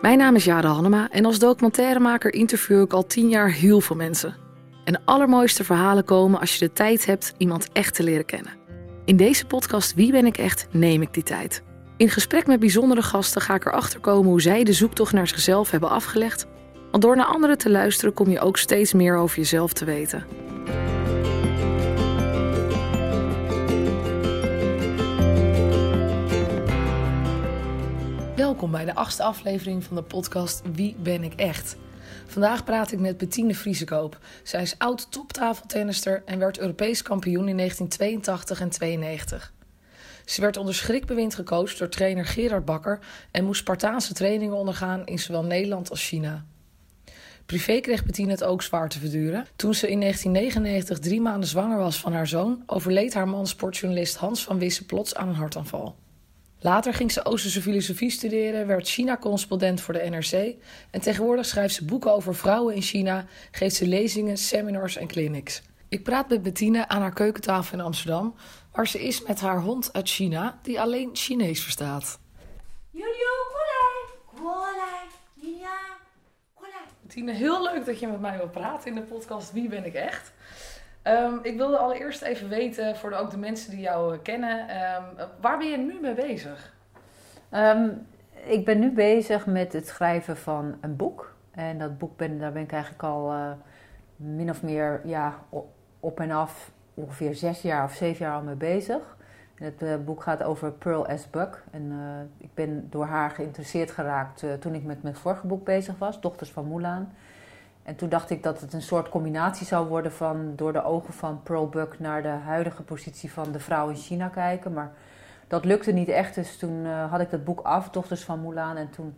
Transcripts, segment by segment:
Mijn naam is Jade Hannema en als documentairemaker interview ik al tien jaar heel veel mensen. En de allermooiste verhalen komen als je de tijd hebt iemand echt te leren kennen. In deze podcast Wie ben ik echt neem ik die tijd. In gesprek met bijzondere gasten ga ik erachter komen hoe zij de zoektocht naar zichzelf hebben afgelegd. Want door naar anderen te luisteren kom je ook steeds meer over jezelf te weten. Welkom bij de achtste aflevering van de podcast Wie ben ik echt? Vandaag praat ik met Bettine Vriesekoop. Zij is oud toptafeltennister en werd Europees kampioen in 1982 en 92. Ze werd onder schrikbewind gecoacht door trainer Gerard Bakker en moest Spartaanse trainingen ondergaan in zowel Nederland als China. Privé kreeg Bettine het ook zwaar te verduren. Toen ze in 1999 drie maanden zwanger was van haar zoon, overleed haar man sportjournalist Hans van Wissen plots aan een hartaanval. Later ging ze Oosterse filosofie studeren, werd China-correspondent voor de NRC en tegenwoordig schrijft ze boeken over vrouwen in China, geeft ze lezingen, seminars en clinics. Ik praat met Bettine aan haar keukentafel in Amsterdam, waar ze is met haar hond uit China, die alleen Chinees verstaat. Bettine, heel leuk dat je met mij wil praten in de podcast Wie ben ik echt? Um, ik wilde allereerst even weten, voor de, ook de mensen die jou uh, kennen, um, waar ben je nu mee bezig? Um, ik ben nu bezig met het schrijven van een boek. En dat boek ben, daar ben ik eigenlijk al uh, min of meer ja, op en af ongeveer zes jaar of zeven jaar al mee bezig. En het uh, boek gaat over Pearl S. Buck. En ik ben door haar geïnteresseerd geraakt toen ik met mijn vorige boek bezig was, Dochters van Mulan. En toen dacht ik dat het een soort combinatie zou worden van door de ogen van Pearl Buck naar de huidige positie van de vrouw in China kijken. Maar dat lukte niet echt. Dus toen uh, had ik dat boek af, Dochters van Mulan. En toen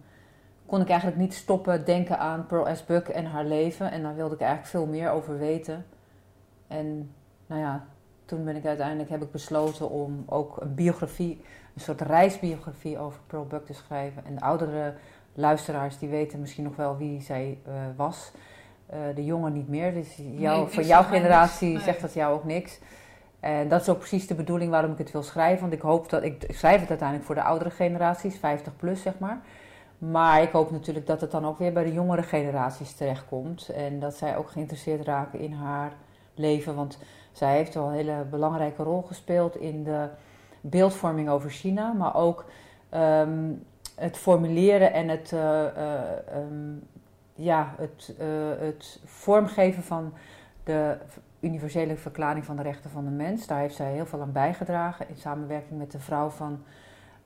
kon ik eigenlijk niet stoppen denken aan Pearl S. Buck en haar leven. En daar wilde ik eigenlijk veel meer over weten. En nou ja, toen ben ik uiteindelijk heb ik besloten om ook een biografie, een soort reisbiografie over Pearl Buck te schrijven. En de oudere luisteraars die weten misschien nog wel wie zij uh, was. Uh, de jongen niet meer. Dus jou, Nee, voor jouw generatie niks. Zegt dat jou ook niks. En dat is ook precies de bedoeling waarom ik het wil schrijven. Want ik hoop dat ik, ik schrijf het uiteindelijk voor de oudere generaties, 50 plus zeg maar. Maar ik hoop natuurlijk dat het dan ook weer bij de jongere generaties terechtkomt. En dat zij ook geïnteresseerd raken in haar leven. Want zij heeft wel een hele belangrijke rol gespeeld in de beeldvorming over China. Maar ook ehm, het formuleren en het, eh, eh, ehm, ja, het, eh, het vormgeven van de universele verklaring van de rechten van de mens. Daar heeft zij heel veel aan bijgedragen in samenwerking met de vrouw van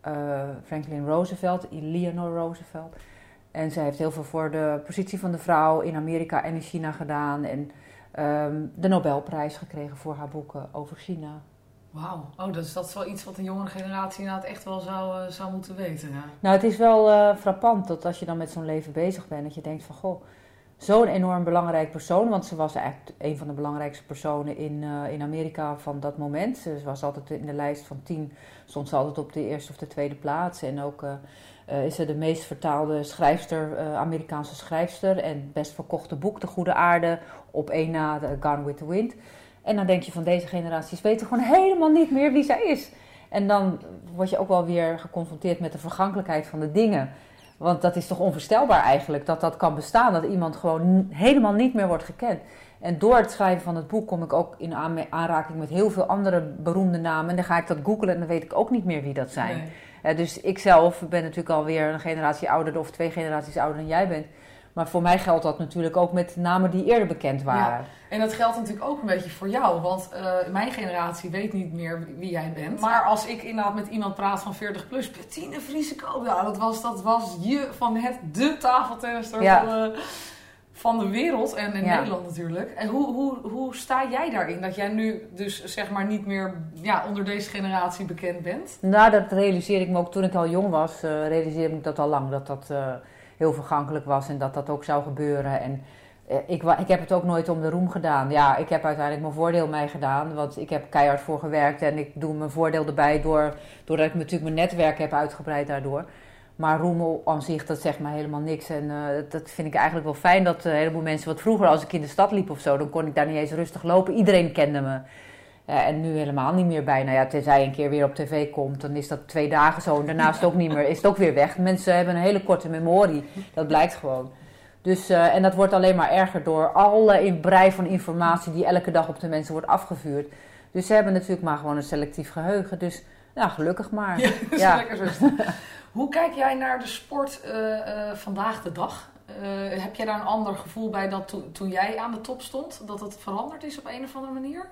eh, Franklin Roosevelt, Eleanor Roosevelt. En zij heeft heel veel voor de positie van de vrouw in Amerika en in China gedaan. En ehm, de Nobelprijs gekregen voor haar boeken over China. Wauw, oh, dus dat is wel iets wat de jongere generatie inderdaad echt wel zou, uh, zou moeten weten. Nou, het is wel uh, frappant dat als je dan met zo'n leven bezig bent, dat je denkt van goh, zo'n enorm belangrijk persoon. Want ze was eigenlijk een van de belangrijkste personen in, uh, in Amerika van dat moment. Ze was altijd in de lijst van tien, ze altijd op de eerste of de tweede plaats. En ook is ze de meest vertaalde schrijfster, Amerikaanse schrijfster. En best verkochte boek, De Goede Aarde, op één na Gone with the Wind. En dan denk je van deze generaties weten gewoon helemaal niet meer wie zij is. En dan word je ook wel weer geconfronteerd met de vergankelijkheid van de dingen. Want dat is toch onvoorstelbaar eigenlijk dat dat kan bestaan. Dat iemand gewoon helemaal niet meer wordt gekend. En door het schrijven van het boek kom ik ook in aanraking met heel veel andere beroemde namen. En dan ga ik dat googlen en dan weet ik ook niet meer wie dat zijn. Nee. Uh, dus ik zelf ben natuurlijk alweer een generatie ouder of twee generaties ouder dan jij bent. Maar voor mij geldt dat natuurlijk ook met namen die eerder bekend waren. Ja, en dat geldt natuurlijk ook een beetje voor jou. Want uh, mijn generatie weet niet meer wie jij bent. Maar als ik inderdaad met iemand praat van 40 plus, Bettine Vriesekoop, ja, dat was, dat was je van het de tafeltennister ja. van, de, van de wereld. En in ja. Nederland natuurlijk. En hoe, hoe, hoe sta jij daarin? Dat jij nu dus zeg maar niet meer ja, onder deze generatie bekend bent? Nou, dat realiseer ik me ook toen ik al jong was. Uh, realiseerde ik dat al lang. Dat dat... Heel vergankelijk was en dat dat ook zou gebeuren. En uh, ik, ik heb het ook nooit om de roem gedaan. Ja, ik heb uiteindelijk mijn voordeel mee gedaan, want ik heb keihard voor gewerkt en ik doe mijn voordeel erbij door, doordat ik natuurlijk mijn netwerk heb uitgebreid daardoor. Maar roem aan zich, dat zegt mij helemaal niks. En uh, dat vind ik eigenlijk wel fijn dat een heleboel mensen... wat vroeger als ik in de stad liep of zo... dan kon ik daar niet eens rustig lopen. Iedereen kende me. En nu helemaal niet meer bij. Nou ja, tenzij een keer weer op tv komt, dan is dat twee dagen zo. En daarna is het ook niet meer, is het ook weer weg. Mensen hebben een hele korte memorie. Dat blijkt gewoon. Dus, uh, en dat wordt alleen maar erger door alle brei van informatie die elke dag op de mensen wordt afgevuurd. Dus ze hebben natuurlijk maar gewoon een selectief geheugen. Dus nou, gelukkig maar. Ja, dat is ja. lekker zo. Hoe kijk jij naar de sport uh, vandaag de dag? heb jij daar een ander gevoel bij dan to toen jij aan de top stond? Dat het veranderd is op een of andere manier?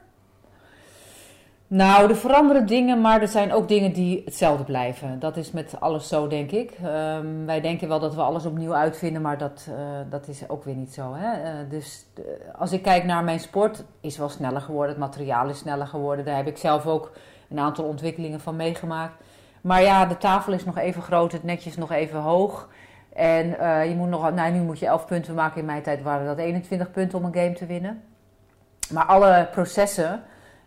Nou, er veranderen dingen, maar er zijn ook dingen die hetzelfde blijven. Dat is met alles zo, denk ik. Um, wij denken wel dat we alles opnieuw uitvinden, maar dat, uh, dat is ook weer niet zo. Hè? Uh, dus uh, als ik kijk naar mijn sport, is wel sneller geworden. Het materiaal is sneller geworden. Daar heb ik zelf ook een aantal ontwikkelingen van meegemaakt. Maar ja, de tafel is nog even groot, het netje is nog even hoog. En je moet nog, nou, nu moet je 11 punten maken. In mijn tijd waren dat 21 punten om een game te winnen. Maar alle processen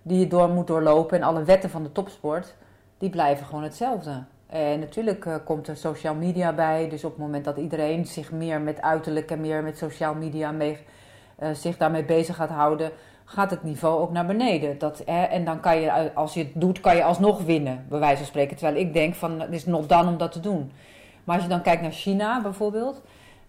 die je door moet doorlopen en alle wetten van de topsport, die blijven gewoon hetzelfde. En natuurlijk uh, komt er social media bij. Dus op het moment dat iedereen zich meer met uiterlijk en meer met social media mee, uh, zich daarmee bezig gaat houden, gaat het niveau ook naar beneden. Dat, hè, en dan kan je, als je het doet, kan je alsnog winnen, bij wijze van spreken. Terwijl ik denk van, het is nog dan om dat te doen. Maar als je dan kijkt naar China bijvoorbeeld,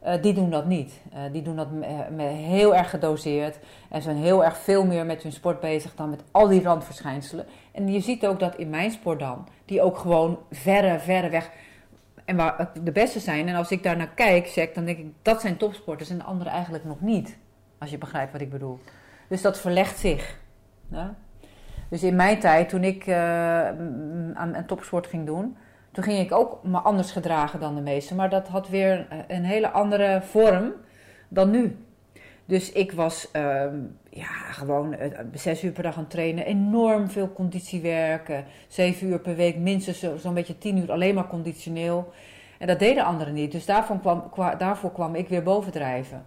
uh, die doen dat niet. Uh, die doen dat met, heel erg gedoseerd en zijn heel erg veel meer met hun sport bezig dan met al die randverschijnselen. En je ziet ook dat in mijn sport dan, die ook gewoon verre, verre weg en waar de beste zijn. En als ik daar naar kijk, zeg, dan denk ik dat zijn topsporters en de anderen eigenlijk nog niet. Als je begrijpt wat ik bedoel. Dus dat verlegt zich. Ja? Dus in mijn tijd, toen ik uh, aan, aan topsport ging doen, toen ging ik ook me anders gedragen dan de meesten. Maar dat had weer een hele andere vorm dan nu. Dus ik was uh, ja, gewoon uh, zes uur per dag aan het trainen. Enorm veel conditie werken. Zeven uur per week, minstens zo'n zo beetje tien uur alleen maar conditioneel. En dat deden anderen niet. Dus daarvoor kwam, kwa, daarvoor kwam ik weer bovendrijven.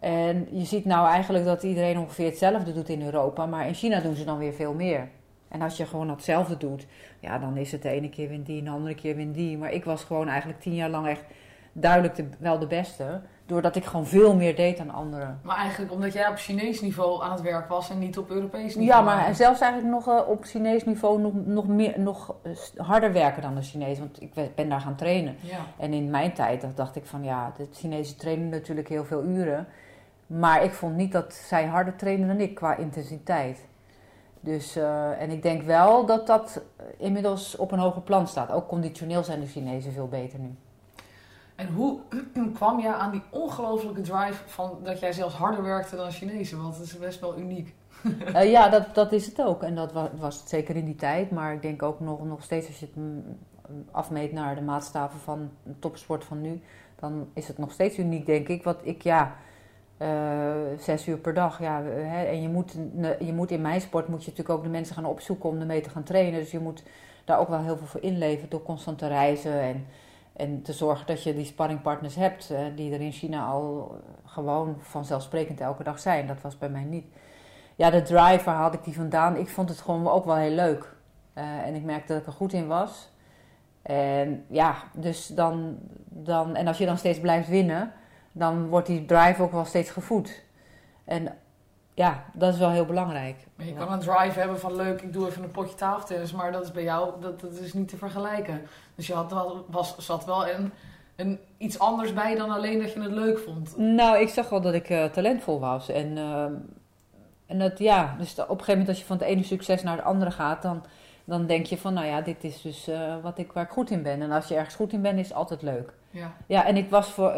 En je ziet nou eigenlijk dat iedereen ongeveer hetzelfde doet in Europa. Maar in China doen ze dan weer veel meer. En als je gewoon hetzelfde doet, ja, dan is het de ene keer win die en de andere keer win die. Maar ik was gewoon eigenlijk tien jaar lang echt duidelijk de, wel de beste. Doordat ik gewoon veel meer deed dan anderen. Maar eigenlijk omdat jij op Chinees niveau aan het werk was en niet op Europees niveau. Ja, maar zelfs eigenlijk nog uh, op Chinees niveau nog, nog, meer, nog harder werken dan de Chinees. Want ik ben daar gaan trainen. Ja. En in mijn tijd dacht ik van ja, de Chinese trainen natuurlijk heel veel uren. Maar ik vond niet dat zij harder trainen dan ik qua intensiteit. Dus, uh, en ik denk wel dat dat inmiddels op een hoger plan staat. Ook conditioneel zijn de Chinezen veel beter nu. En hoe kwam jij aan die ongelofelijke drive van dat jij zelfs harder werkte dan Chinezen? Want dat is best wel uniek. uh, ja, dat, dat is het ook. En dat was, was het zeker in die tijd. Maar ik denk ook nog, nog steeds als je het afmeet naar de maatstaven van topsport van nu, dan is het nog steeds uniek, denk ik. Wat ik, ja, uh, zes uur per dag. Ja, hè, en je moet, je moet in mijn sport moet je natuurlijk ook de mensen gaan opzoeken om ermee te gaan trainen. Dus je moet daar ook wel heel veel voor inleveren door constant te reizen en, en te zorgen dat je die sparringpartners hebt uh, die er in China al gewoon vanzelfsprekend elke dag zijn. Dat was bij mij niet. Ja, de drive, waar had ik die vandaan? Ik vond het gewoon ook wel heel leuk. En ik merkte dat ik er goed in was. En ja, dus dan, dan, en als je dan steeds blijft winnen, dan wordt die drive ook wel steeds gevoed. En ja, dat is wel heel belangrijk. Maar je kan een drive hebben van leuk, ik doe even een potje tafeltennis, maar dat is bij jou, dat, dat is niet te vergelijken. Dus je had wel, was, zat wel een, een, iets anders bij dan alleen dat je het leuk vond. Nou, ik zag wel dat ik uh, talentvol was. En, uh, en dat, ja, dus op een gegeven moment als je van het ene succes naar het andere gaat, dan, dan denk je van, nou ja, dit is dus uh, wat ik, waar ik goed in ben. En als je ergens goed in bent, is het altijd leuk. Ja, ja en ik was voor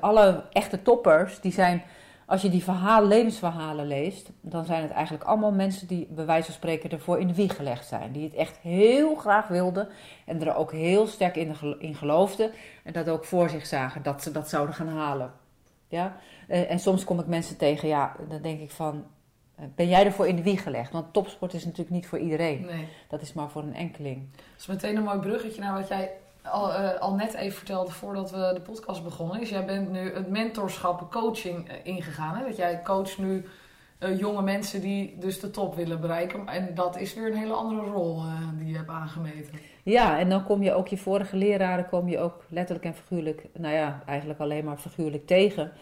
alle echte toppers, die zijn als je die verhaal, levensverhalen leest, dan zijn het eigenlijk allemaal mensen die bij wijze van spreken ervoor in de wieg gelegd zijn. Die het echt heel graag wilden en er ook heel sterk in, in geloofden. En dat ook voor zich zagen dat ze dat zouden gaan halen. Ja? En soms kom ik mensen tegen, ja, dan denk ik van, ben jij ervoor in de wieg gelegd? Want topsport is natuurlijk niet voor iedereen. Nee. Dat is maar voor een enkeling. Dat is meteen een mooi bruggetje naar wat jij al, uh, al net even vertelde voordat we de podcast begonnen, is jij bent nu het mentorschap, coaching uh, ingegaan. Hè? Dat jij coacht nu uh, jonge mensen die dus de top willen bereiken. En dat is weer een hele andere rol die je hebt aangemeten. Ja, en dan kom je ook je vorige leraren, kom je ook letterlijk en figuurlijk, nou ja, eigenlijk alleen maar figuurlijk tegen.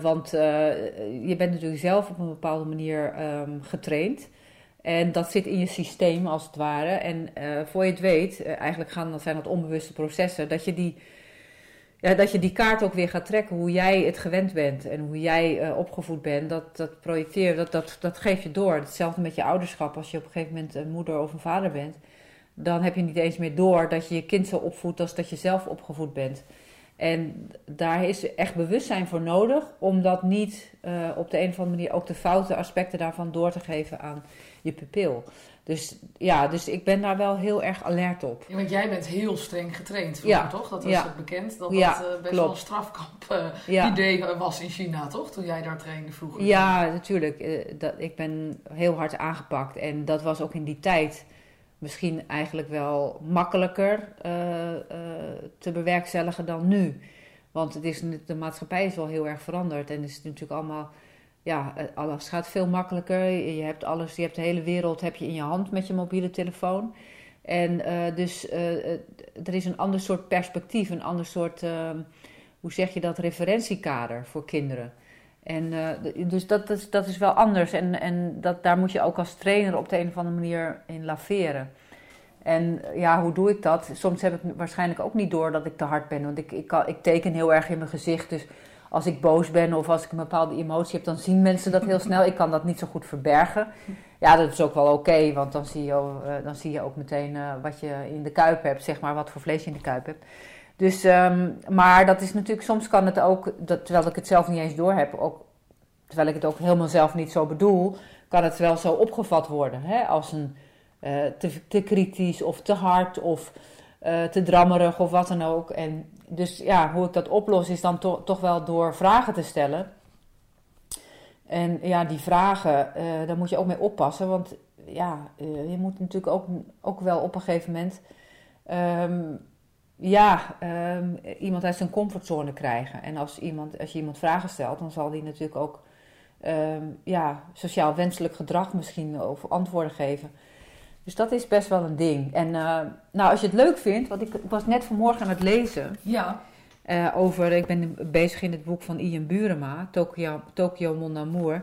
want je bent natuurlijk zelf op een bepaalde manier um, getraind. En dat zit in je systeem als het ware. En uh, voor je het weet, uh, eigenlijk gaan, dat zijn dat onbewuste processen, dat je, die, ja, dat je die kaart ook weer gaat trekken. Hoe jij het gewend bent en hoe jij uh, opgevoed bent, dat, dat projecteer, dat, dat, dat geef je door. Hetzelfde met je ouderschap. Als je op een gegeven moment een moeder of een vader bent, dan heb je niet eens meer door dat je je kind zo opvoedt als dat je zelf opgevoed bent. En daar is echt bewustzijn voor nodig om dat niet uh, op de een of andere manier ook de foute aspecten daarvan door te geven aan je pupil. Dus ja, dus ik ben daar wel heel erg alert op. Ja, want jij bent heel streng getraind vroeger, Ja. toch? Dat was Ja. bekend. Dat Ja, dat eh, best klopt. wel een strafkamp eh, idee was in China, toch? Toen jij daar trainde vroeger. Ja, natuurlijk. Eh, dat, ik ben heel hard aangepakt. En dat was ook in die tijd misschien eigenlijk wel makkelijker eh, eh, te bewerkstelligen dan nu. Want het is, de maatschappij is wel heel erg veranderd. En het is natuurlijk allemaal... Ja, eh, alles gaat veel makkelijker. Je hebt alles, je hebt de hele wereld heb je in je hand met je mobiele telefoon. En eh, dus eh, er is een ander soort perspectief, een ander soort, eh, hoe zeg je dat, referentiekader voor kinderen. En dus dat, is, dat is wel anders. En, en dat, daar moet je ook als trainer op de een of andere manier in laveren. En ja, hoe doe ik dat? Soms heb ik waarschijnlijk ook niet door dat ik te hard ben. Want ik, ik, ik teken heel erg in mijn gezicht. Dus als ik boos ben of als ik een bepaalde emotie heb, dan zien mensen dat heel snel. Ik kan dat niet zo goed verbergen. Ja, dat is ook wel oké, want dan zie, je, eh, dan zie je ook meteen eh, wat je in de kuip hebt, zeg maar, wat voor vlees je in de kuip hebt. Dus, ehm, maar dat is natuurlijk, soms kan het ook, dat, terwijl ik het zelf niet eens door heb, ook, terwijl ik het ook helemaal zelf niet zo bedoel, kan het wel zo opgevat worden. Hè? Als een eh, te, te kritisch of te hard of eh, te drammerig of wat dan ook. En dus ja, hoe ik dat oplos is dan to- toch wel door vragen te stellen. En ja, die vragen, eh, daar moet je ook mee oppassen. Want ja, je moet natuurlijk ook, ook wel op een gegeven moment ehm, ja, ehm, iemand uit zijn comfortzone krijgen. En als, iemand, als je iemand vragen stelt, dan zal die natuurlijk ook ehm, ja, sociaal wenselijk gedrag misschien of antwoorden geven. Dus dat is best wel een ding. En eh, nou, als je het leuk vindt, want ik was net vanmorgen aan het lezen. Ja. Eh, over, ik ben bezig in het boek van Ian Burema, Tokyo, Tokyo Mon Amour.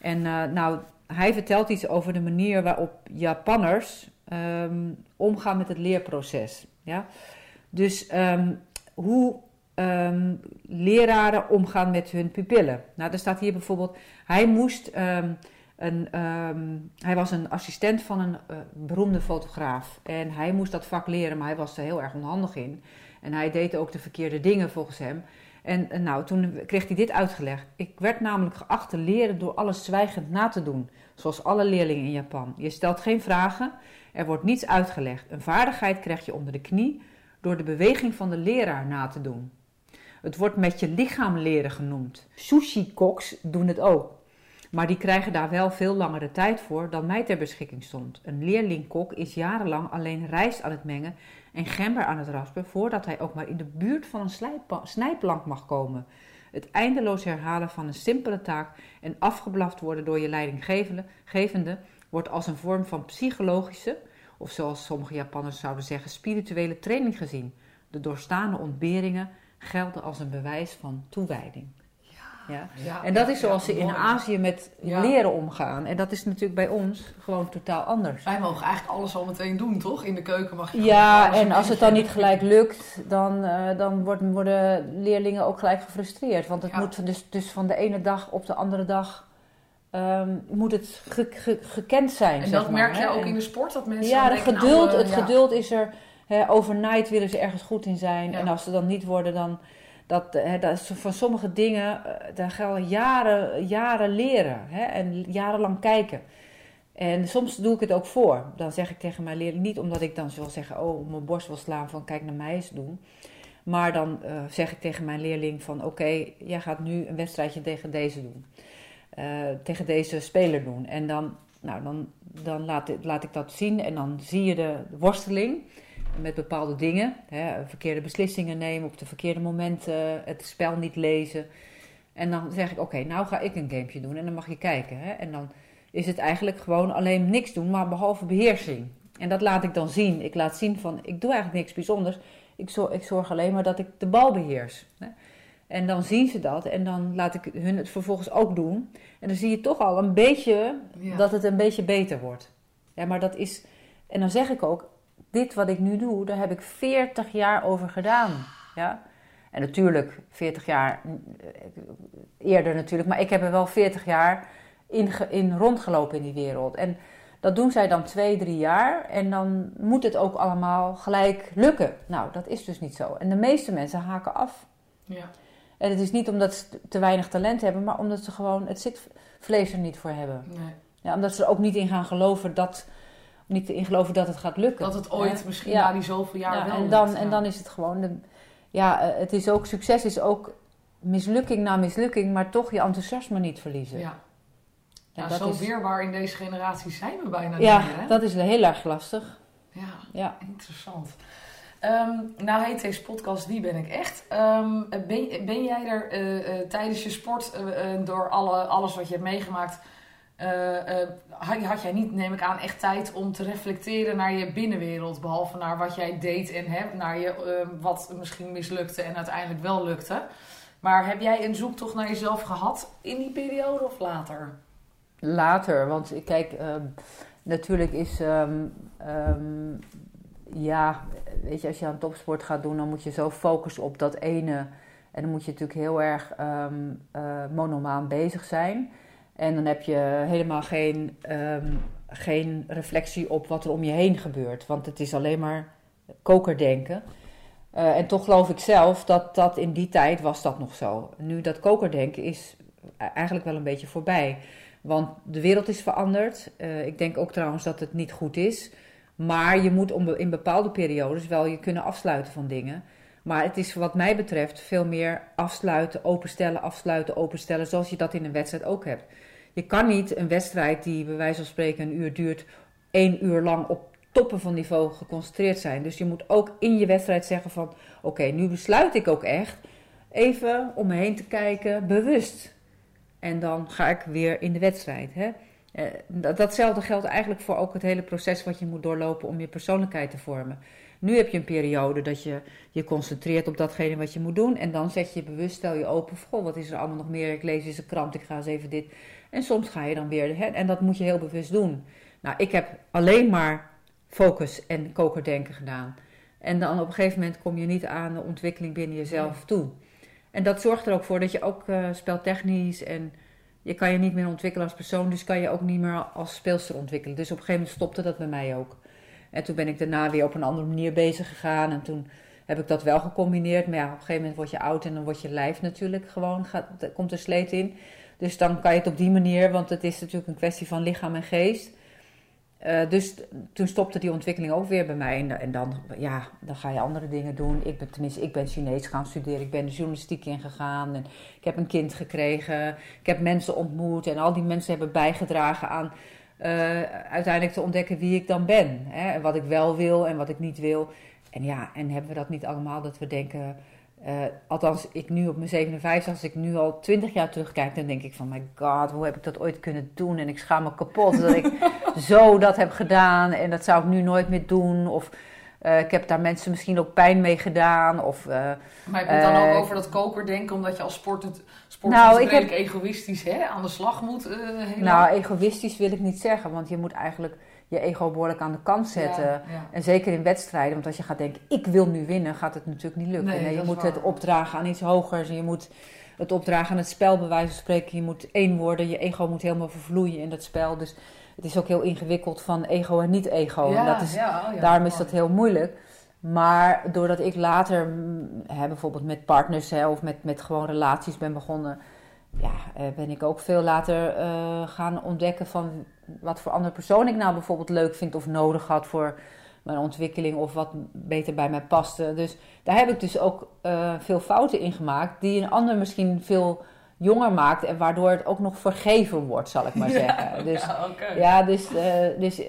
En eh, nou, hij vertelt iets over de manier waarop Japanners ehm, omgaan met het leerproces. Ja? Dus ehm, hoe ehm, leraren omgaan met hun pupillen. Nou, er staat hier bijvoorbeeld, hij moest... ehm, hij was een assistent van een eh, beroemde fotograaf. En hij moest dat vak leren, maar hij was er heel erg onhandig in. En hij deed ook de verkeerde dingen volgens hem. En eh, nou, toen kreeg hij dit uitgelegd. Ik werd namelijk geacht te leren door alles zwijgend na te doen. Zoals alle leerlingen in Japan. Je stelt geen vragen, er wordt niets uitgelegd. Een vaardigheid krijg je onder de knie door de beweging van de leraar na te doen. Het wordt met je lichaam leren genoemd. Sushi-koks doen het ook. Maar die krijgen daar wel veel langere tijd voor dan mij ter beschikking stond. Een leerling-kok is jarenlang alleen rijst aan het mengen en gember aan het raspen voordat hij ook maar in de buurt van een snijplank mag komen. Het eindeloos herhalen van een simpele taak en afgeblaft worden door je leidinggevende wordt als een vorm van psychologische, of zoals sommige Japanners zouden zeggen, spirituele training gezien. De doorstaande ontberingen gelden als een bewijs van toewijding. Ja. ja. En dat is zoals Ja, ze in mooi. Azië met Ja. leren omgaan. En dat is natuurlijk bij ons gewoon totaal anders. Wij mogen eigenlijk alles al meteen doen, toch? In de keuken mag je Ja, en als het dan niet gelijk lukt, dan, eh, dan worden, worden leerlingen ook gelijk gefrustreerd. Want het Ja. moet dus, dus van de ene dag op de andere dag ehm, moet het ge- ge- gekend zijn. En zeg dat maar, merk je hè. ook En- in de sport, dat mensen Ja, het geduld, nou, eh, het ja. geduld is er. Hè, overnight willen ze ergens goed in zijn. Ja. En als ze dan niet worden, dan... Dat, hè, dat van sommige dingen, eh, daar gaan jaren, jaren leren. Hè, en jarenlang kijken. En soms doe ik het ook voor. Dan zeg ik tegen mijn leerling, niet omdat ik dan wil zeggen... oh, mijn borst wil slaan van kijk naar mij eens doen. Maar dan eh, zeg ik tegen mijn leerling van... oké, jij gaat nu een wedstrijdje tegen deze doen. Eh, tegen deze speler doen. En dan, nou, dan, dan laat, laat ik dat zien en dan zie je de worsteling met bepaalde dingen. Hè, verkeerde beslissingen nemen, op de verkeerde momenten het spel niet lezen. En dan zeg ik, oké, nou ga ik een gamepje doen en dan mag je kijken. Hè? En dan is het eigenlijk gewoon alleen niks doen, maar behalve beheersing. En dat laat ik dan zien. Ik laat zien van, ik doe eigenlijk niks bijzonders. Ik zorg, ik zorg alleen maar dat ik de bal beheers. Hè? En dan zien ze dat en dan laat ik hun het vervolgens ook doen. En dan zie je toch al een beetje Ja. dat het een beetje beter wordt. Ja, maar dat is. En dan zeg ik ook: dit wat ik nu doe, daar heb ik 40 jaar over gedaan. Ja. En natuurlijk, 40 jaar eh, eerder natuurlijk, maar ik heb er wel 40 jaar in, in rondgelopen in die wereld. En dat doen zij dan twee, drie jaar en dan moet het ook allemaal gelijk lukken. Nou, dat is dus niet zo. En de meeste mensen haken af. Ja. En het is niet omdat ze te weinig talent hebben, maar omdat ze gewoon het zitvlees er niet voor hebben. Nee. Ja, omdat ze er ook niet in gaan geloven dat, niet in geloven dat het gaat lukken. Dat het ooit misschien na die zoveel jaar ja, wel en dan, En dan is het gewoon, de, ja, eh, het is ook, succes is ook mislukking na mislukking, maar toch je enthousiasme niet verliezen. Ja. Ja, zo is... weerbaar in deze generatie zijn we bijna ja, niet meer. Ja, dat is heel erg lastig. Ja, ja. interessant. Um, nou heet deze podcast Wie ben ik echt? Um, ben, ben jij er uh, uh, tijdens je sport, uh, door alle, alles wat je hebt meegemaakt, had, had, jij niet, neem ik aan, echt tijd om te reflecteren naar je binnenwereld, behalve naar wat jij deed en hè, naar je, wat misschien mislukte en uiteindelijk wel lukte. Maar heb jij een zoektocht naar jezelf gehad in die periode of later? Later, want kijk, um, natuurlijk is um, ja, weet je, als je aan topsport gaat doen, dan moet je zo focussen op dat ene. En dan moet je natuurlijk heel erg monomaan bezig zijn. En dan heb je helemaal geen, um, geen reflectie op wat er om je heen gebeurt. Want het is alleen maar kokerdenken. Uh, en toch geloof ik zelf dat dat in die tijd was dat nog zo. Nu dat kokerdenken is eigenlijk wel een beetje voorbij. Want de wereld is veranderd. Uh, ik denk ook trouwens dat het niet goed is. Maar je moet in bepaalde periodes wel je kunnen afsluiten van dingen. Maar het is wat mij betreft veel meer afsluiten, openstellen, afsluiten, openstellen, zoals je dat in een wedstrijd ook hebt. Je kan niet een wedstrijd die bij wijze van spreken een uur duurt, één uur lang op toppen van niveau geconcentreerd zijn. Dus je moet ook in je wedstrijd zeggen van, oké, nu besluit ik ook echt even om me heen te kijken, bewust. En dan ga ik weer in de wedstrijd. Hè? Uh, datzelfde geldt eigenlijk voor ook het hele proces wat je moet doorlopen om je persoonlijkheid te vormen. Nu heb je een periode dat je je concentreert op datgene wat je moet doen. En dan zet je bewust, stel je open. Goh, wat is er allemaal nog meer? Ik lees eens een krant, ik ga eens even dit. En soms ga je dan weer. Hè, en dat moet je heel bewust doen. Nou, ik heb alleen maar focus en kokerdenken gedaan. En dan op een gegeven moment kom je niet aan de ontwikkeling binnen jezelf toe. En dat zorgt er ook voor dat je ook uh, speltechnisch en je kan je niet meer ontwikkelen als persoon, dus kan je ook niet meer als speelster ontwikkelen. Dus op een gegeven moment stopte dat bij mij ook. En toen ben ik daarna weer op een andere manier bezig gegaan. En toen heb ik dat wel gecombineerd. Maar ja, op een gegeven moment word je oud en dan wordt je lijf natuurlijk gewoon, gaat, komt er sleet in. Dus dan kan je het op die manier, want het is natuurlijk een kwestie van lichaam en geest. Uh, dus toen stopte die ontwikkeling ook weer bij mij. En, en, dan, ja, dan ga je andere dingen doen. Ik ben, tenminste, ik ben Chinees gaan studeren. Ik ben de journalistiek ingegaan. En ik heb een kind gekregen. Ik heb mensen ontmoet. En al die mensen hebben bijgedragen aan uiteindelijk te ontdekken wie ik dan ben. Hè? En wat ik wel wil en wat ik niet wil. En ja, en hebben we dat niet allemaal dat we denken uh, althans, ik nu op mijn 57, als ik nu al 20 jaar terugkijk, dan denk ik van, my god, hoe heb ik dat ooit kunnen doen? En ik schaam me kapot dat ik zo dat heb gedaan en dat zou ik nu nooit meer doen. Of uh, ik heb daar mensen misschien ook pijn mee gedaan. Of, uh, maar je het dan ook over dat kokerdenken, omdat je als sportend, sportend nou, ik heb... egoïstisch hè, aan de slag moet? nou, egoïstisch wil ik niet zeggen, want je moet eigenlijk je ego behoorlijk aan de kant zetten. En zeker in wedstrijden, want als je gaat denken, ik wil nu winnen, gaat het natuurlijk niet lukken. Nee, je moet het opdragen aan iets hogers. Je moet het opdragen aan het spel, bij wijze van spreken. Je moet één worden, je ego moet helemaal vervloeien in dat spel. Dus het is ook heel ingewikkeld van ego en niet-ego. en dat is, daarom is dat heel moeilijk. Maar doordat ik later, mm, hè, bijvoorbeeld met partners hè, of met, met gewoon relaties ben begonnen ja, eh, ben ik ook veel later uh, gaan ontdekken van wat voor andere persoon ik nou bijvoorbeeld leuk vind of nodig had voor mijn ontwikkeling of wat beter bij mij paste. Dus daar heb ik dus ook uh, veel fouten in gemaakt die een ander misschien veel jonger maakt en waardoor het ook nog vergeven wordt, zal ik maar zeggen. dus, ja, okay. ja dus, uh, dus,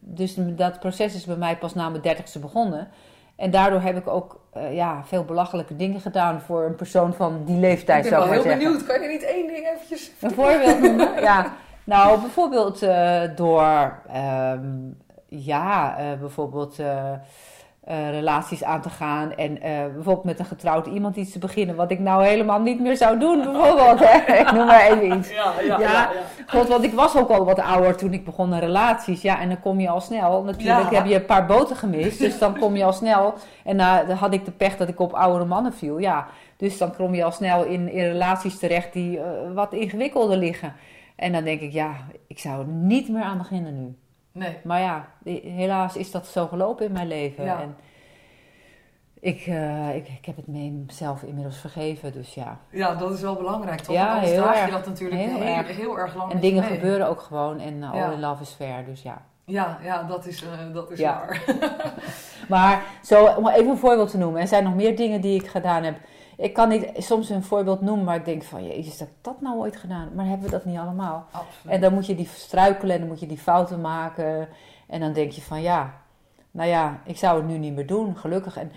dus dat proces is bij mij pas na mijn dertigste begonnen. En daardoor heb ik ook uh, ja, veel belachelijke dingen gedaan voor een persoon van die leeftijd. Ik ben wel heel benieuwd. Kan je niet één ding eventjes Een voorbeeld noemen? ja, nou bijvoorbeeld uh, door, um, ja, bijvoorbeeld eh, relaties aan te gaan. En eh, bijvoorbeeld met een getrouwd iemand iets te beginnen. Wat ik nou helemaal niet meer zou doen, bijvoorbeeld. Hè? ik noem maar even iets. Ja, ja, Ja, ja. God, want ik was ook al wat ouder toen ik begon aan relaties. Ja, en dan kom je al snel. Natuurlijk heb je een paar boten gemist. Dus dan kom je al snel. En dan had ik de pech dat ik op oudere mannen viel. Ja, dus dan kom je al snel in, in relaties terecht die eh, wat ingewikkelder liggen. En dan denk ik, ja, ik zou er niet meer aan beginnen nu. Nee. Maar ja, helaas is dat zo gelopen in mijn leven. Ja. En ik, eh, ik, ik heb het mezelf inmiddels vergeven, dus ja. Ja, dat is wel belangrijk, toch? Ja, heel draag je erg. dat natuurlijk Heel heel, erg. heel, erg lang En dingen mee. gebeuren ook gewoon en uh, Ja. all in love is fair, dus ja. Ja, ja, dat is, eh, dat is Ja. waar. Maar zo, om even een voorbeeld te noemen. Er zijn nog meer dingen die ik gedaan heb. Ik kan niet soms een voorbeeld noemen, maar ik denk van, jezus, heb ik dat nou ooit gedaan? Maar hebben we dat niet allemaal? Absoluut. En dan moet je die struikelen en dan moet je die fouten maken. En dan denk je van, ja, nou ja, ik zou het nu niet meer doen, gelukkig. En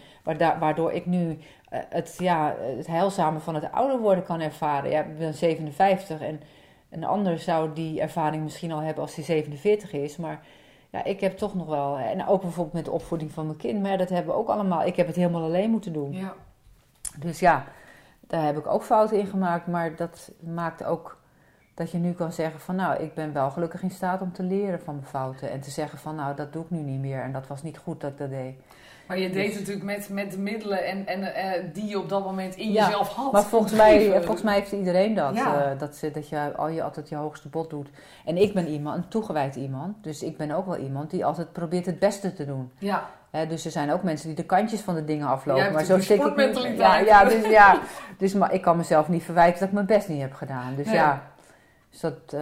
waardoor ik nu eh, het, ja, het heilzame van het ouder worden kan ervaren. Ja, ik ben 57 en een ander zou die ervaring misschien al hebben als hij 47 is. Maar ja, ik heb toch nog wel... En ook bijvoorbeeld met de opvoeding van mijn kind. Maar dat hebben we ook allemaal... Ik heb het helemaal alleen moeten doen. Ja, Dus ja, daar heb ik ook fouten in gemaakt. Maar dat maakt ook dat je nu kan zeggen van... Nou, ik ben wel gelukkig in staat om te leren van mijn fouten. En te zeggen van, nou, dat doe ik nu niet meer. En dat was niet goed dat ik dat deed. maar je deed Dus- natuurlijk met, met de middelen en, en, eh, die je op dat moment in Ja, jezelf had. Maar volgens mij, volgens mij heeft iedereen dat. Ja. eh, dat, ze, dat je al je altijd je hoogste bod doet. En ik ben iemand, een toegewijd iemand. Dus ik ben ook wel iemand die altijd probeert het beste te doen. Ja, Dus er zijn ook mensen die de kantjes van de dingen aflopen. Maar zo stik ik. Ja, ja, dus, ja. Dus maar ik kan mezelf niet verwijten dat ik mijn best niet heb gedaan. Dus Nee. ja. Dus dat, eh,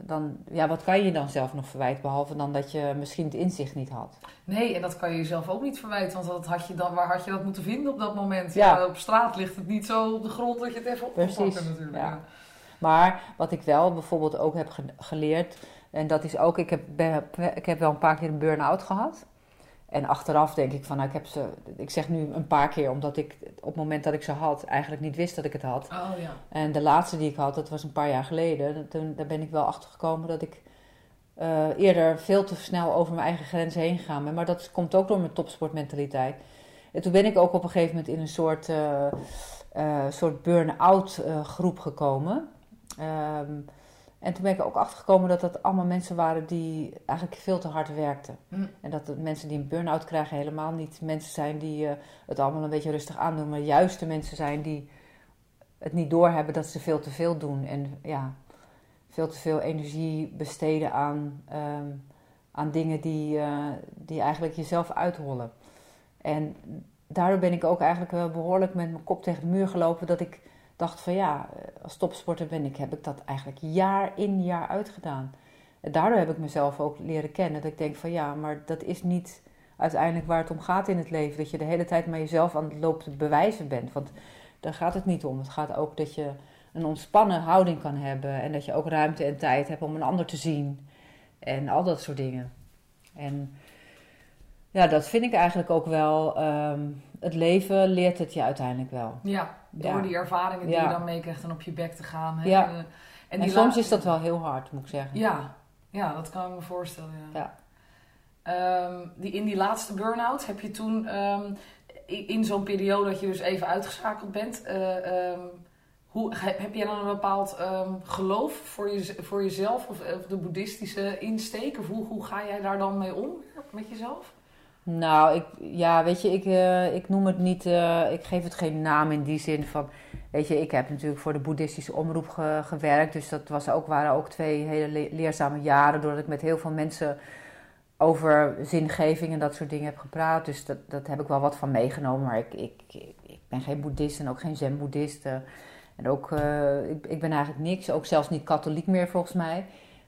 dan, ja, wat kan je dan zelf nog verwijten? Behalve dan dat je misschien het inzicht niet had. nee, en dat kan je jezelf ook niet verwijten. Want dat had je dan, waar had je dat moeten vinden op dat moment? Ja. Ja. op straat ligt het niet zo op de grond dat je het even op Precies, pakken natuurlijk. ja. Maar wat ik wel bijvoorbeeld ook heb ge- geleerd, en dat is ook, ik heb, ben- ik heb wel een paar keer een burn-out gehad. En achteraf denk ik van, nou, ik heb ze, ik zeg nu een paar keer, omdat ik op het moment dat ik ze had, eigenlijk niet wist dat ik het had. Oh ja. En de laatste die ik had, dat was een paar jaar geleden, toen, daar ben ik wel achter gekomen dat ik eh, eerder veel te snel over mijn eigen grenzen heen gegaan ben. Maar dat komt ook door mijn topsportmentaliteit. En toen ben ik ook op een gegeven moment in een soort, eh, soort burn-out groep gekomen. Ehm, en toen ben ik ook achtergekomen dat dat allemaal mensen waren die eigenlijk veel te hard werkten. Hm. En dat de mensen die een burn-out krijgen helemaal niet mensen zijn die eh, het allemaal een beetje rustig aandoen. Maar juist de mensen zijn die het niet doorhebben dat ze veel te veel doen. En ja, veel te veel energie besteden aan, ehm, aan dingen die, eh, die eigenlijk jezelf uithollen. En daardoor ben ik ook eigenlijk wel behoorlijk met mijn kop tegen de muur gelopen. Dat ik dacht van ja, als topsporter ben ik, heb ik dat eigenlijk jaar in jaar uitgedaan. En daardoor heb ik mezelf ook leren kennen. Dat ik denk van ja, maar dat is niet uiteindelijk waar het om gaat in het leven. Dat je de hele tijd maar jezelf aan het lopen te bewijzen bent. Want daar gaat het niet om. Het gaat ook dat je een ontspannen houding kan hebben. En dat je ook ruimte en tijd hebt om een ander te zien. En al dat soort dingen. En ja, dat vind ik eigenlijk ook wel. ehm, het leven leert het je uiteindelijk wel. Ja, door Ja. die ervaringen die je dan meekrijgt en op je bek te gaan. Hè? Ja. Eh, En, soms is dat wel heel hard, moet ik zeggen. Ja, ja dat kan ik me voorstellen. Ja. Ja. Ehm, die, in die laatste burn-out heb je toen ehm, in, in zo'n periode dat je dus even uitgeschakeld bent. eh, hoe, he- heb jij dan een bepaald geloof voor, je, voor jezelf of, of de boeddhistische insteek? Of hoe, hoe ga jij daar dan mee om met jezelf? Nou, ik, ja, weet je, ik, eh, ik noem het niet, eh, ik geef het geen naam in die zin van, weet je, ik heb natuurlijk voor de boeddhistische omroep ge- gewerkt, dus dat was ook, waren ook twee hele le- leerzame jaren, doordat ik met heel veel mensen over zingeving en dat soort dingen heb gepraat, dus dat, dat heb ik wel wat van meegenomen, maar ik, ik, ik ben geen boeddhist en ook geen zen-boeddhist, eh, en ook, ik, ik ben eigenlijk niks, ook zelfs niet katholiek meer volgens mij,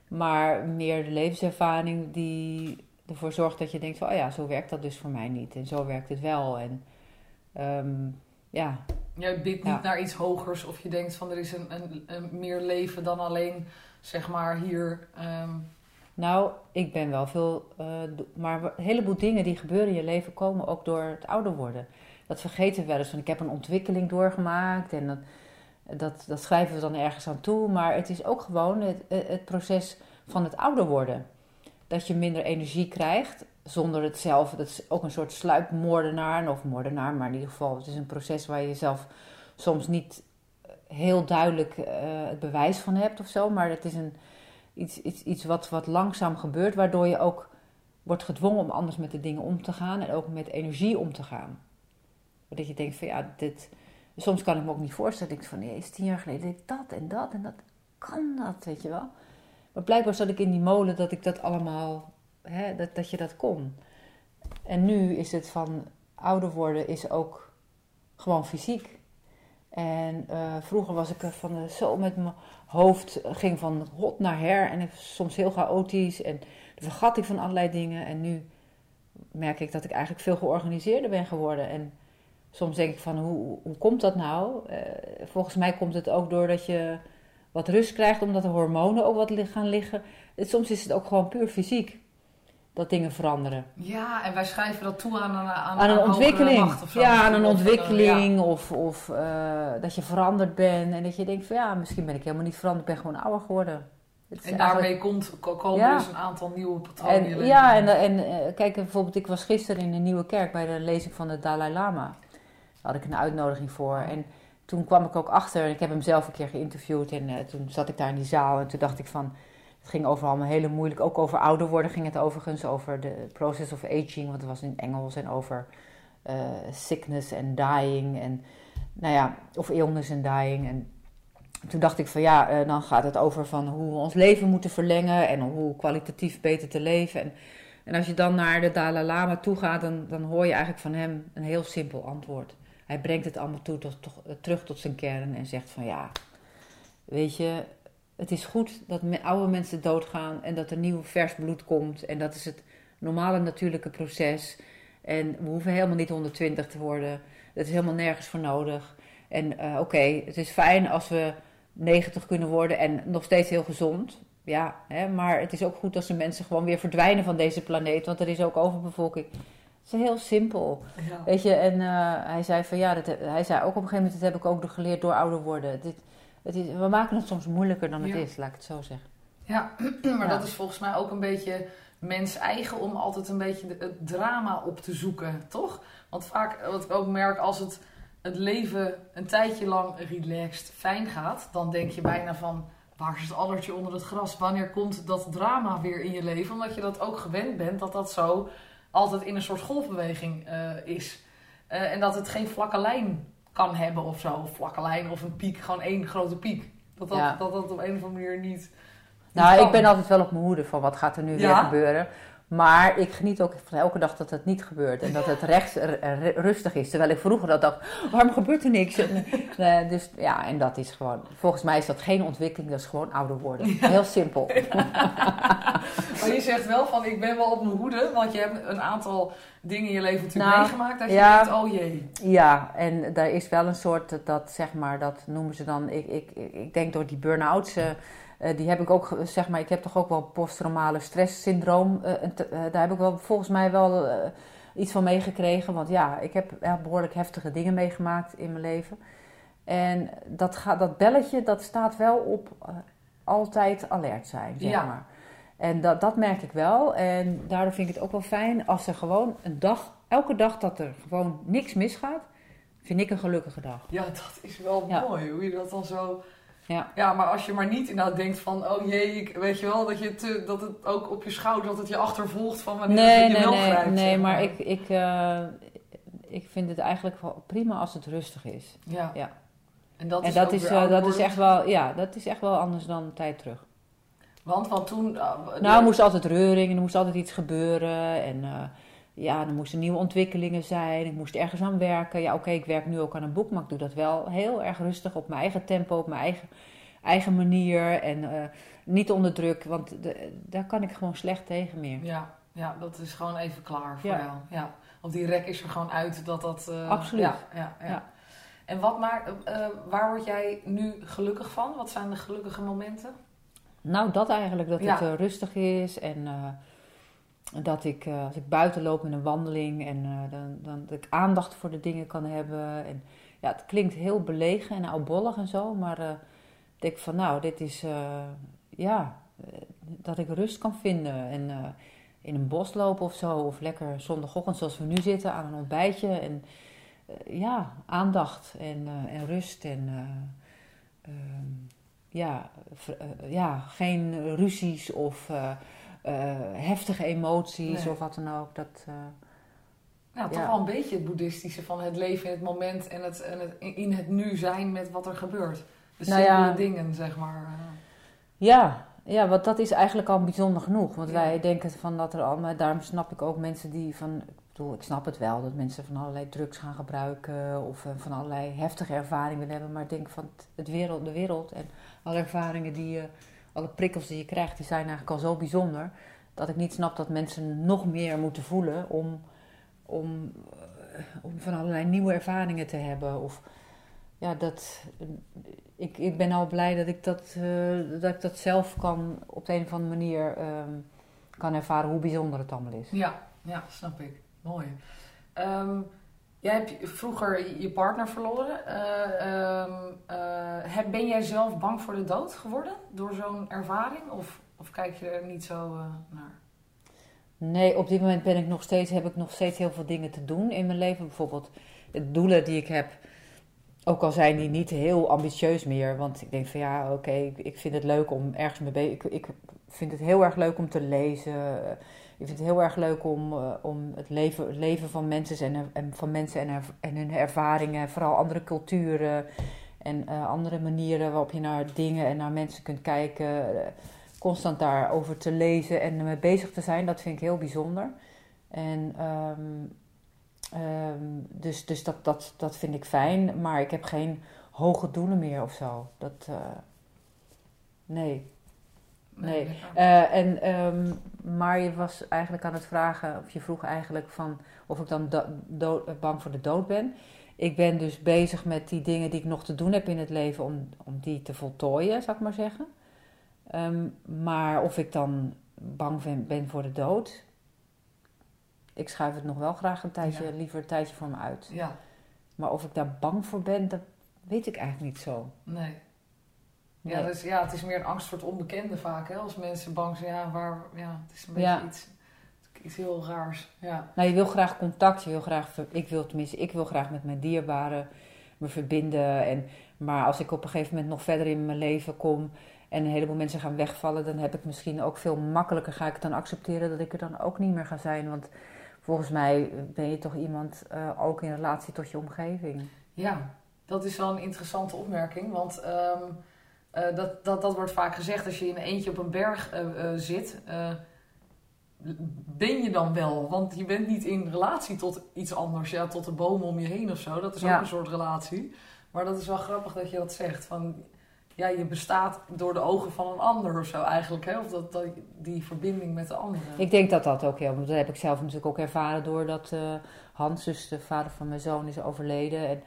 maar meer de levenservaring die ervoor zorgt dat je denkt van, oh ja, zo werkt dat dus voor mij niet. En zo werkt het wel. En ehm, ja, Je bidt Ja. niet naar iets hogers of je denkt van er is een, een, een meer leven dan alleen zeg maar hier. ehm, nou, ik ben wel veel, eh, maar een heleboel dingen die gebeuren in je leven komen ook door het ouder worden. Dat vergeten we wel eens. Want ik heb een ontwikkeling doorgemaakt en dat, dat, dat schrijven we dan ergens aan toe. Maar het is ook gewoon het, het proces van het ouder worden. Dat je minder energie krijgt zonder het zelf, dat is ook een soort sluipmoordenaar, of moordenaar, maar in ieder geval, het is een proces waar je zelf soms niet heel duidelijk uh, het bewijs van hebt of zo, maar het is een, iets, iets, iets wat, wat langzaam gebeurt, waardoor je ook wordt gedwongen om anders met de dingen om te gaan en ook met energie om te gaan. Dat je denkt van ja, dit, soms kan ik me ook niet voorstellen, ik van nee, is tien jaar geleden deed ik dat en dat en dat, kan dat, weet je wel. Maar blijkbaar zat ik in die molen dat ik dat allemaal, hè, dat, dat je dat kon. En nu is het van ouder worden is ook gewoon fysiek. En uh, vroeger was ik van zo met mijn hoofd, ging van hot naar her en soms heel chaotisch en vergat van allerlei dingen. En nu merk ik dat ik eigenlijk veel georganiseerder ben geworden. En soms denk ik van hoe, hoe komt dat nou? Uh, volgens mij komt het ook doordat je wat rust krijgt, omdat de hormonen ook wat gaan liggen. Soms is het ook gewoon puur fysiek dat dingen veranderen. Ja, en wij schrijven dat toe aan een, aan, aan een ontwikkeling. Ja, aan een ontwikkeling. Of, of uh, dat je veranderd bent. En dat je denkt van ja, misschien ben ik helemaal niet veranderd. Ik ben gewoon ouder geworden. En daarmee komt, komen ja. dus een aantal nieuwe patronen en, Ja, en, en uh, kijk, bijvoorbeeld ik was gisteren in de Nieuwe Kerk bij de lezing van de Dalai Lama. Daar had ik een uitnodiging voor. En toen kwam ik ook achter, ik heb hem zelf een keer geïnterviewd. En uh, toen zat ik daar in die zaal en toen dacht ik van het ging over allemaal hele moeilijk, ook over ouder worden ging het overigens, over de process of aging, want het was in Engels, en over uh, sickness en dying, en nou ja, of illness en dying. En toen dacht ik van ja, uh, dan gaat het over van hoe we ons leven moeten verlengen en hoe kwalitatief beter te leven. En, en als je dan naar de Dalai Lama toe gaat, dan, dan hoor je eigenlijk van hem een heel simpel antwoord. Hij brengt het allemaal toe tot, terug tot zijn kern en zegt van ja, weet je, het is goed dat oude mensen doodgaan en dat er nieuw vers bloed komt. En dat is het normale natuurlijke proces. En we hoeven helemaal niet 120 te worden. Dat is helemaal nergens voor nodig. En uh, oké, het is fijn als we 90 kunnen worden en nog steeds heel gezond. Ja, hè, maar het is ook goed als de mensen gewoon weer verdwijnen van deze planeet, want er is ook overbevolking. Het is heel simpel. Ja. Weet je, en uh, hij zei van ja, dat, hij zei ook op een gegeven moment, dat heb ik ook geleerd door ouder worden. Dit, het is, we maken het soms moeilijker dan het is, laat ik het zo zeggen. Ja, maar dat is volgens mij ook een beetje mens eigen om altijd een beetje het drama op te zoeken, toch? Want vaak, wat ik ook merk, als het, het leven een tijdje lang relaxed, fijn gaat, dan denk je bijna van, waar is het addertje onder het gras? Wanneer komt dat drama weer in je leven? Omdat je dat ook gewend bent, dat dat zo altijd in een soort golfbeweging uh, is. Uh, en dat het geen vlakke lijn kan hebben of zo. Of vlakke lijn of een piek, gewoon één grote piek. Dat dat, dat, dat op een of andere manier niet. Nou, ik ben altijd wel op mijn hoede van wat gaat er nu weer gebeuren. Maar ik geniet ook van elke dag dat het niet gebeurt. En dat het rechts rustig is. Terwijl ik vroeger dat dacht, waarom gebeurt er niks? uh, dus ja, en dat is gewoon... Volgens mij is dat geen ontwikkeling, dat is gewoon ouder worden. Heel simpel. maar je zegt wel van, ik ben wel op mijn hoede. Want je hebt een aantal dingen in je leven natuurlijk nou, meegemaakt. Dat je denkt, oh jee. Ja, en daar is wel een soort, dat zeg maar, dat noemen ze dan... Ik, ik, ik denk door die burn-outs... Uh, uh, die heb ik ook, zeg maar, ik heb toch ook wel posttraumale stresssyndroom. Uh, daar heb ik wel volgens mij wel iets van meegekregen. Want ja, ik heb behoorlijk heftige dingen meegemaakt in mijn leven. En dat, gaat, dat belletje, dat staat wel op altijd alert zijn, zeg ja. maar. En dat, dat merk ik wel. En daardoor vind ik het ook wel fijn als er gewoon een dag, elke dag dat er gewoon niks misgaat, vind ik een gelukkige dag. Ja, dat is wel mooi hoe je dat dan zo ja. ja, maar als je maar niet inderdaad denkt van, oh jee, ik, weet je wel, dat, je te, dat het ook op je schouder, dat het je achtervolgt van wanneer nee, je nee, wel nee, grijpt. Nee, maar, ik, ik, uh, ik vind het eigenlijk wel prima als het rustig is. Ja. ja. En dat, en is, dat, is, uh, dat is echt wel, ja, dat is echt wel anders dan een tijd terug. Want, want toen... Uh, nou, er moest altijd reuring en er moest altijd iets gebeuren en ja, er moesten nieuwe ontwikkelingen zijn. Ik moest ergens aan werken. Ja, oké, ik werk nu ook aan een boek, maar ik doe dat wel heel erg rustig op mijn eigen tempo, op mijn eigen, eigen manier. En uh, niet onder druk, want de, daar kan ik gewoon slecht tegen meer. Ja, ja dat is gewoon even klaar voor jou. Ja. Die rek is er gewoon uit dat dat. Uh, Absoluut. Ja, ja, ja, En wat maakt, uh, waar word jij nu gelukkig van? Wat zijn de gelukkige momenten? Nou, dat eigenlijk, dat het rustig is en dat ik, uh, als ik buiten loop met een wandeling en uh, dan, dan, dat ik aandacht voor de dingen kan hebben. En ja, het klinkt heel belegen en oudbollig en zo, maar uh, ik denk van nou, dit is, ja, dat ik rust kan vinden. En in een bos lopen of zo. Of lekker zondagochtend zoals we nu zitten aan een ontbijtje. En eh, ja, aandacht en, eh, en rust. En eh, ehm, ja, ja, geen ruzies of heftige emoties of wat dan ook. Dat, nou, toch wel een beetje het boeddhistische van het leven in het moment en het, en het in het nu zijn met wat er gebeurt. De nou ja, dingen, zeg maar. Ja, ja, want dat is eigenlijk al bijzonder genoeg. Want wij denken van dat er al, maar daarom snap ik ook mensen die van, ik bedoel, ik snap het wel dat mensen van allerlei drugs gaan gebruiken of eh, van allerlei heftige ervaringen hebben. Maar ik denk van het wereld, de wereld en alle ervaringen die je, alle prikkels die je krijgt, die zijn eigenlijk al zo bijzonder. Dat ik niet snap dat mensen nog meer moeten voelen om, om, eh, om van allerlei nieuwe ervaringen te hebben. Of, ja, dat, ik, ik ben al blij dat ik dat, uh, dat ik dat zelf kan op de een of andere manier um, kan ervaren hoe bijzonder het allemaal is. Ja, ja snap ik. Mooi. Um, jij hebt vroeger je partner verloren. Uh, um, uh, ben jij zelf bang voor de dood geworden door zo'n ervaring? Of, of kijk je er niet zo naar? Nee, op dit moment ben ik nog steeds, heb ik nog steeds heel veel dingen te doen in mijn leven. Bijvoorbeeld de doelen die ik heb ook al zijn die niet heel ambitieus meer. Want ik denk van ja, oké, ik, vind het leuk om ergens mee bezig... Ik, vind het heel erg leuk om te lezen. Ik vind het heel erg leuk om, uh, om het, leven, het leven van mensen en, en van mensen en, en hun ervaringen, vooral andere culturen en uh, andere manieren waarop je naar dingen en naar mensen kunt kijken, uh, constant daarover te lezen en mee bezig te zijn, dat vind ik heel bijzonder. En um, Um, dus dus dat, dat, dat vind ik fijn, maar ik heb geen hoge doelen meer of zo. Dat, nee. Nee. Uh, en, um, maar je was eigenlijk aan het vragen, of je vroeg eigenlijk van of ik dan dood, bang voor de dood ben. Ik ben dus bezig met die dingen die ik nog te doen heb in het leven om, om die te voltooien, zou ik maar zeggen. Um, maar of ik dan bang ben, ben voor de dood, ik schuif het nog wel graag een tijdje, liever een tijdje voor me uit. Ja. Maar of ik daar bang voor ben, dat weet ik eigenlijk niet zo. Nee. Ja, Dus, ja, het is meer een angst voor het onbekende vaak. Hè? Als mensen bang zijn, ja, waar, ja het is een beetje iets, iets heel raars. Ja. Nou, je wil graag contact, je wil graag, ik wil tenminste, ik wil graag met mijn dierbaren me verbinden. En, maar als ik op een gegeven moment nog verder in mijn leven kom en een heleboel mensen gaan wegvallen, dan heb ik misschien ook veel makkelijker, ga ik het dan accepteren dat ik er dan ook niet meer ga zijn. Want volgens mij ben je toch iemand uh, ook in relatie tot je omgeving. Ja, dat is wel een interessante opmerking. Want um, uh, dat, dat, dat wordt vaak gezegd als je in eentje op een berg uh, zit. ben je dan wel? Want je bent niet in relatie tot iets anders. Ja, tot de bomen om je heen of zo. Dat is ook een soort relatie. Maar dat is wel grappig dat je dat zegt. Van, ja, je bestaat door de ogen van een ander of zo eigenlijk. Hè? Of dat, dat, die verbinding met de anderen. Ik denk dat dat ook heel... Dat heb ik zelf natuurlijk ook ervaren doordat Hans, dus de vader van mijn zoon, is overleden. En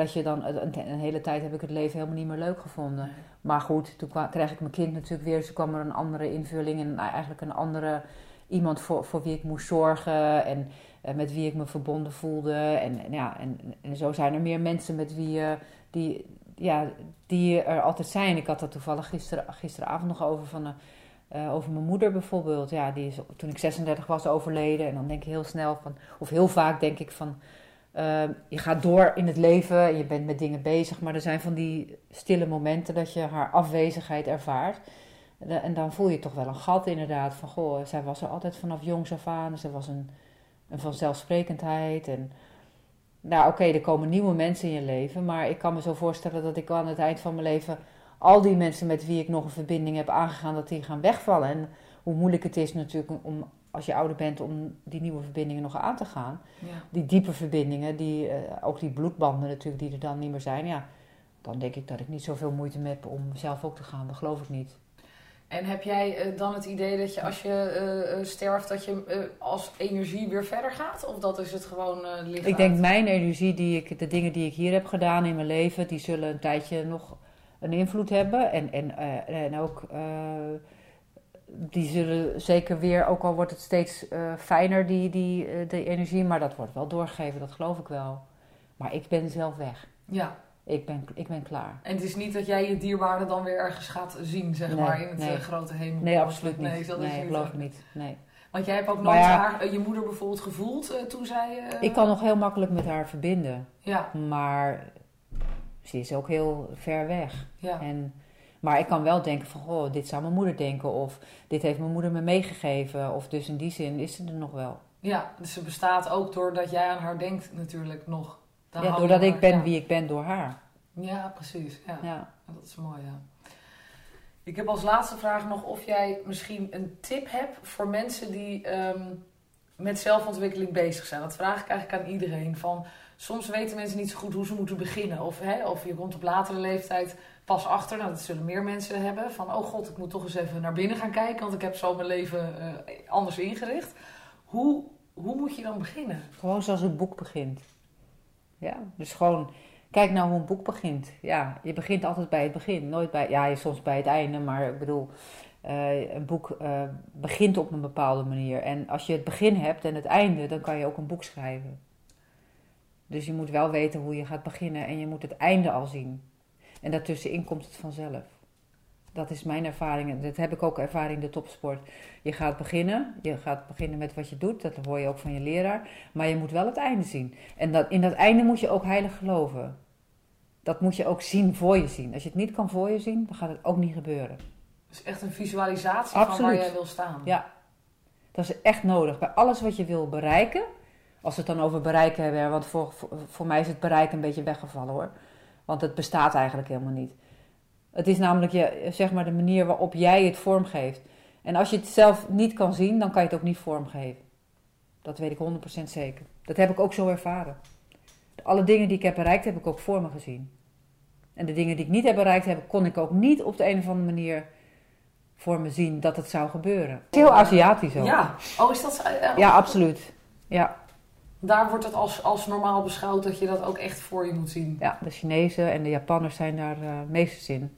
dat je dan... Een, een, hele tijd heb ik het leven helemaal niet meer leuk gevonden. Maar goed, toen kreeg ik mijn kind natuurlijk weer. Dus toen kwam er een andere invulling en eigenlijk een andere... Iemand voor, voor wie ik moest zorgen en uh, met wie ik me verbonden voelde. En, en ja, en, en, zo zijn er meer mensen met wie... Uh, die, ja, die er altijd zijn. Ik had dat toevallig gister, gisteravond nog over van... Uh, over mijn moeder bijvoorbeeld. Ja, die is toen ik 36 was overleden. En dan denk je heel snel van, of heel vaak denk ik van, uh, je gaat door in het leven en je bent met dingen bezig. Maar er zijn van die stille momenten dat je haar afwezigheid ervaart. En dan voel je toch wel een gat inderdaad. Van goh, zij was er altijd vanaf jongs af aan. Ze was een, een vanzelfsprekendheid. En nou oké, er komen nieuwe mensen in je leven, maar ik kan me zo voorstellen dat ik aan het eind van mijn leven al die mensen met wie ik nog een verbinding heb aangegaan, dat die gaan wegvallen. En hoe moeilijk het is natuurlijk om, als je ouder bent, om die nieuwe verbindingen nog aan te gaan. Ja. Die diepe verbindingen, die, uh, ook die bloedbanden natuurlijk, die er dan niet meer zijn. Ja, dan denk ik dat ik niet zoveel moeite heb om zelf ook te gaan. Dat geloof ik niet. En heb jij uh, dan het idee dat je als je uh, sterft, dat je als energie weer verder gaat? Of dat is het gewoon licht Ik denk mijn energie, die ik, de dingen die ik hier heb gedaan in mijn leven, die zullen een tijdje nog een invloed hebben. En, en, en ook, die zullen zeker weer, ook al wordt het steeds fijner, die, die, de energie, maar dat wordt wel doorgegeven, dat geloof ik wel. Maar ik ben zelf weg. Ja, ik ben, ik ben klaar. En het is niet dat jij je dierwaarde dan weer ergens gaat zien, zeg maar, in het eh, grote hemel. Nee, absoluut niet. Nee, dat nee, geloof ik niet. Nee. Want jij hebt ook nooit ja- haar, eh, je moeder bijvoorbeeld gevoeld eh, toen zij... eh, Ik kan nog heel makkelijk met haar verbinden. Ja, Maar ze is ook heel ver weg. ja. En, maar ik kan wel denken van, goh, dit zou mijn moeder denken. Of dit heeft mijn moeder me meegegeven. Of dus in die zin is ze er nog wel. ja, dus ze bestaat ook doordat jij aan haar denkt natuurlijk nog. Ja, doordat ik ben ja. wie ik ben door haar. Ja, precies. Ja. Ja. Dat is mooi, ja. Ik heb als laatste vraag nog of jij misschien een tip hebt voor mensen die ehm, met zelfontwikkeling bezig zijn. Dat vraag ik eigenlijk aan iedereen. Van, soms weten mensen niet zo goed hoe ze moeten beginnen. Of, hè, of je komt op latere leeftijd pas achter, nou dat zullen meer mensen hebben. Van, oh god, ik moet toch eens even naar binnen gaan kijken, want ik heb zo mijn leven eh, anders ingericht. Hoe, hoe moet je dan beginnen? Gewoon zoals een boek begint. Ja, dus gewoon, kijk nou hoe een boek begint. Ja, je begint altijd bij het begin. Nooit bij, ja, soms bij het einde, maar ik bedoel, eh, een boek eh, begint op een bepaalde manier. En als je het begin hebt en het einde, dan kan je ook een boek schrijven. Dus je moet wel weten hoe je gaat beginnen en je moet het einde al zien. En daartussenin komt het vanzelf. Dat is mijn ervaring. en Dat heb ik ook ervaring in de topsport. Je gaat beginnen. Je gaat beginnen met wat je doet. Dat hoor je ook van je leraar. Maar je moet wel het einde zien. En dat, in dat einde moet je ook heilig geloven. Dat moet je ook zien voor je zien. Als je het niet kan voor je zien, dan gaat het ook niet gebeuren. Dus echt een visualisatie van waar jij wil staan. Ja, dat is echt nodig. Bij alles wat je wil bereiken, als we het dan over bereiken hebben, want voor, voor, voor mij is het bereiken een beetje weggevallen hoor. Want het bestaat eigenlijk helemaal niet. Het is namelijk je, zeg maar de manier waarop jij het vormgeeft. En als je het zelf niet kan zien, dan kan je het ook niet vormgeven. Dat weet ik 100% zeker. Dat heb ik ook zo ervaren. Alle dingen die ik heb bereikt, heb ik ook voor me gezien. En de dingen die ik niet heb bereikt, heb, kon ik ook niet op de een of andere manier voor me zien dat het zou gebeuren. Het is heel Aziatisch ook. Ja, oh is dat... eh, Ja, absoluut. Ja, Daar wordt het als, als normaal beschouwd dat je dat ook echt voor je moet zien. ja, de Chinezen en de Japanners zijn daar eh meesters in.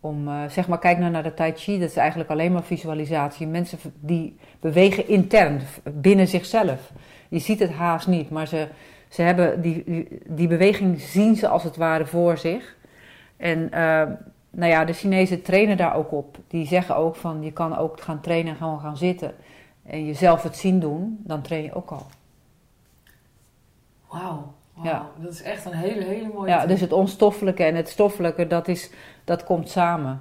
Om, eh, zeg maar, kijk nou naar de Tai Chi, dat is eigenlijk alleen maar visualisatie. Mensen die bewegen intern, binnen zichzelf. Je ziet het haast niet, maar ze, ze hebben die, die, die beweging zien ze als het ware voor zich. En eh, nou ja, de Chinezen trainen daar ook op. Die zeggen ook van, je kan ook gaan trainen en gewoon gaan zitten. En jezelf het zien doen, dan train je ook al. Wauw. Ja. Dat is echt een hele, hele mooie Ja, tip. dus het onstoffelijke en het stoffelijke, dat, is, dat komt samen.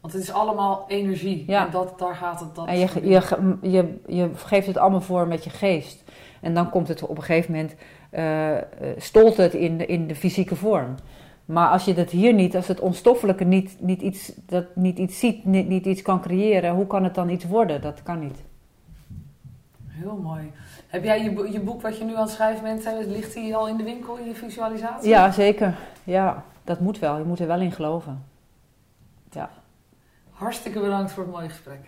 Want het is allemaal energie. Ja. En dat, daar gaat het... Dat En je, je, je, je geeft het allemaal voor met je geest. En dan komt het op een gegeven moment, eh, eh, stolt het in de, in de fysieke vorm. Maar als je dat hier niet, als het onstoffelijke niet, niet, iets, dat niet iets ziet, niet, niet iets kan creëren, hoe kan het dan iets worden? Dat kan niet. Heel mooi. Heb jij je, bo- je boek wat je nu aan het schrijven bent, ligt die al in de winkel in je visualisatie? Ja, zeker. Ja, dat moet wel. Je moet er wel in geloven. Hartstikke bedankt voor het mooie gesprek.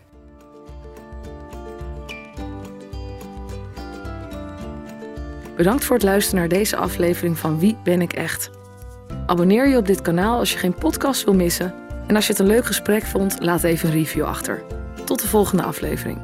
Bedankt voor het luisteren naar deze aflevering van Wie ben ik echt? Abonneer je op dit kanaal als je geen podcast wil missen. En als je het een leuk gesprek vond, laat even een review achter. Tot de volgende aflevering.